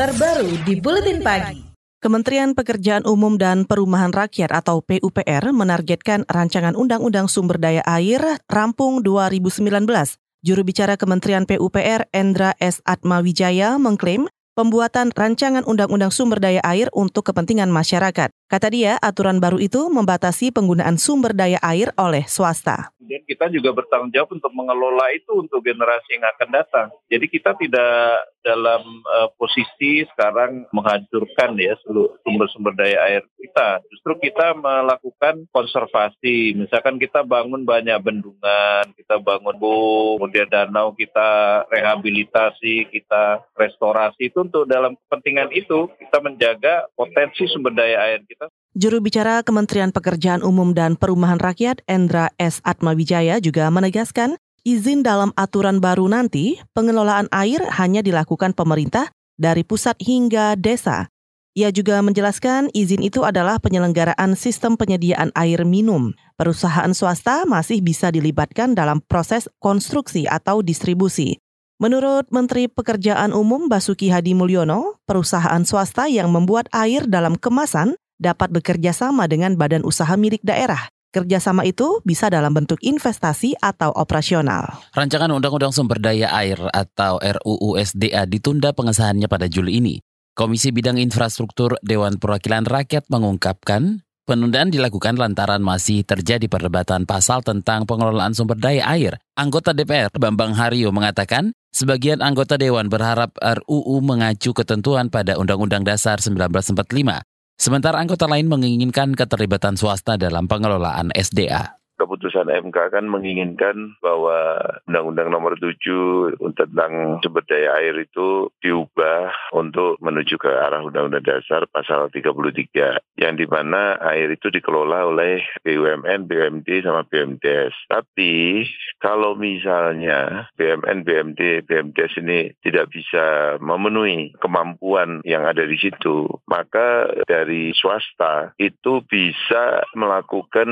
terbaru di Buletin Pagi. Kementerian Pekerjaan Umum dan Perumahan Rakyat atau PUPR menargetkan rancangan Undang-Undang Sumber Daya Air rampung 2019. Juru bicara Kementerian PUPR Endra S. Atmawijaya mengklaim pembuatan rancangan Undang-Undang Sumber Daya Air untuk kepentingan masyarakat. Kata dia, aturan baru itu membatasi penggunaan sumber daya air oleh swasta. Kemudian kita juga bertanggung jawab untuk mengelola itu untuk generasi yang akan datang. Jadi kita tidak dalam uh, posisi sekarang menghancurkan ya seluruh sumber-sumber daya air kita. Justru kita melakukan konservasi. Misalkan kita bangun banyak bendungan, kita bangun bu, kemudian danau kita rehabilitasi, kita restorasi itu untuk dalam kepentingan itu kita menjaga potensi sumber daya air kita Juru bicara Kementerian Pekerjaan Umum dan Perumahan Rakyat Endra S. Atmawijaya juga menegaskan izin dalam aturan baru nanti pengelolaan air hanya dilakukan pemerintah dari pusat hingga desa. Ia juga menjelaskan izin itu adalah penyelenggaraan sistem penyediaan air minum. Perusahaan swasta masih bisa dilibatkan dalam proses konstruksi atau distribusi. Menurut Menteri Pekerjaan Umum Basuki Hadi Mulyono, perusahaan swasta yang membuat air dalam kemasan dapat bekerja sama dengan badan usaha milik daerah. Kerjasama itu bisa dalam bentuk investasi atau operasional. Rancangan Undang-Undang Sumber Daya Air atau RUU SDA ditunda pengesahannya pada Juli ini. Komisi Bidang Infrastruktur Dewan Perwakilan Rakyat mengungkapkan penundaan dilakukan lantaran masih terjadi perdebatan pasal tentang pengelolaan sumber daya air. Anggota DPR Bambang Haryo mengatakan, sebagian anggota Dewan berharap RUU mengacu ketentuan pada Undang-Undang Dasar 1945 Sementara anggota lain menginginkan keterlibatan swasta dalam pengelolaan SDA keputusan MK kan menginginkan bahwa Undang-Undang Nomor 7 tentang sumber daya air itu diubah untuk menuju ke arah Undang-Undang Dasar pasal 33 yang di mana air itu dikelola oleh BUMN, BUMD sama BUMDes. Tapi kalau misalnya BUMN, BUMD, BUMDes ini tidak bisa memenuhi kemampuan yang ada di situ, maka dari swasta itu bisa melakukan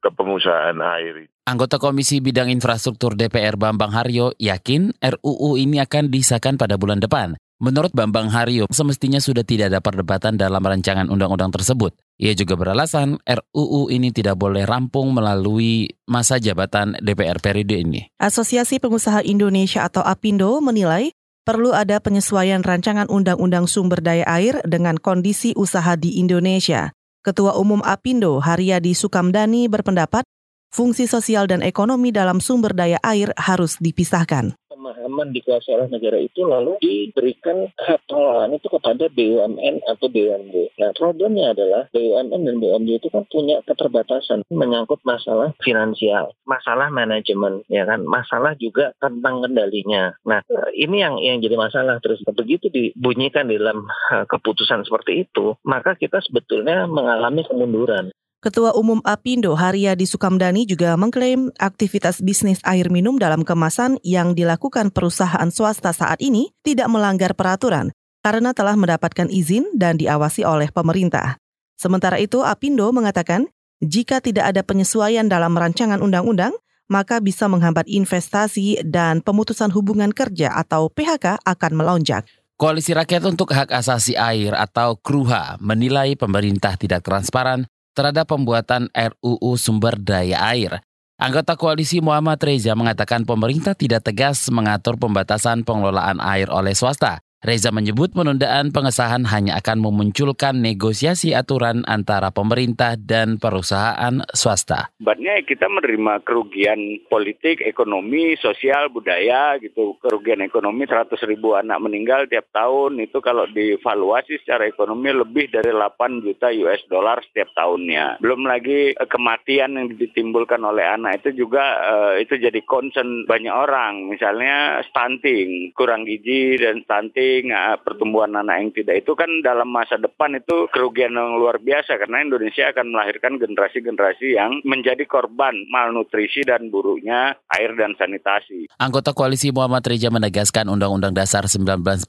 kepengusahaan air. Anggota Komisi Bidang Infrastruktur DPR Bambang Haryo yakin RUU ini akan disahkan pada bulan depan. Menurut Bambang Haryo, semestinya sudah tidak ada perdebatan dalam rancangan undang-undang tersebut. Ia juga beralasan RUU ini tidak boleh rampung melalui masa jabatan DPR periode ini. Asosiasi Pengusaha Indonesia atau APindo menilai perlu ada penyesuaian rancangan undang-undang sumber daya air dengan kondisi usaha di Indonesia. Ketua Umum APindo Haryadi Sukamdani berpendapat fungsi sosial dan ekonomi dalam sumber daya air harus dipisahkan pemahaman dikuasai oleh negara itu lalu diberikan hak pengelolaan itu kepada BUMN atau BUMD. Nah problemnya adalah BUMN dan BUMD itu kan punya keterbatasan menyangkut masalah finansial, masalah manajemen, ya kan, masalah juga tentang kendalinya. Nah ini yang yang jadi masalah terus begitu dibunyikan di dalam eh, keputusan seperti itu, maka kita sebetulnya mengalami kemunduran. Ketua Umum Apindo Haryadi Sukamdani juga mengklaim aktivitas bisnis air minum dalam kemasan yang dilakukan perusahaan swasta saat ini tidak melanggar peraturan karena telah mendapatkan izin dan diawasi oleh pemerintah. Sementara itu Apindo mengatakan jika tidak ada penyesuaian dalam rancangan undang-undang, maka bisa menghambat investasi dan pemutusan hubungan kerja atau PHK akan melonjak. Koalisi Rakyat untuk Hak Asasi Air atau KRUHA menilai pemerintah tidak transparan terhadap pembuatan RUU sumber daya air. Anggota koalisi Muhammad Reza mengatakan pemerintah tidak tegas mengatur pembatasan pengelolaan air oleh swasta. Reza menyebut penundaan pengesahan hanya akan memunculkan negosiasi aturan antara pemerintah dan perusahaan swasta. Sebenarnya kita menerima kerugian politik, ekonomi, sosial, budaya gitu. Kerugian ekonomi 100 ribu anak meninggal tiap tahun itu kalau dievaluasi secara ekonomi lebih dari 8 juta US dollar setiap tahunnya. Belum lagi eh, kematian yang ditimbulkan oleh anak itu juga uh, itu jadi concern banyak orang. Misalnya stunting, kurang gizi dan stunting uh, pertumbuhan anak yang tidak itu kan dalam masa depan itu kerugian yang luar biasa karena Indonesia akan melahirkan generasi-generasi yang menjadi korban malnutrisi dan buruknya air dan sanitasi. Anggota koalisi Muhammad Reja menegaskan Undang-Undang Dasar 1945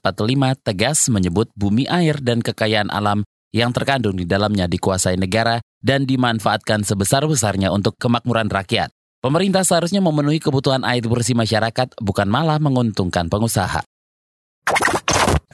tegas menyebut bumi air dan kekayaan alam yang terkandung di dalamnya dikuasai negara dan dimanfaatkan sebesar-besarnya untuk kemakmuran rakyat. Pemerintah seharusnya memenuhi kebutuhan air bersih masyarakat, bukan malah menguntungkan pengusaha.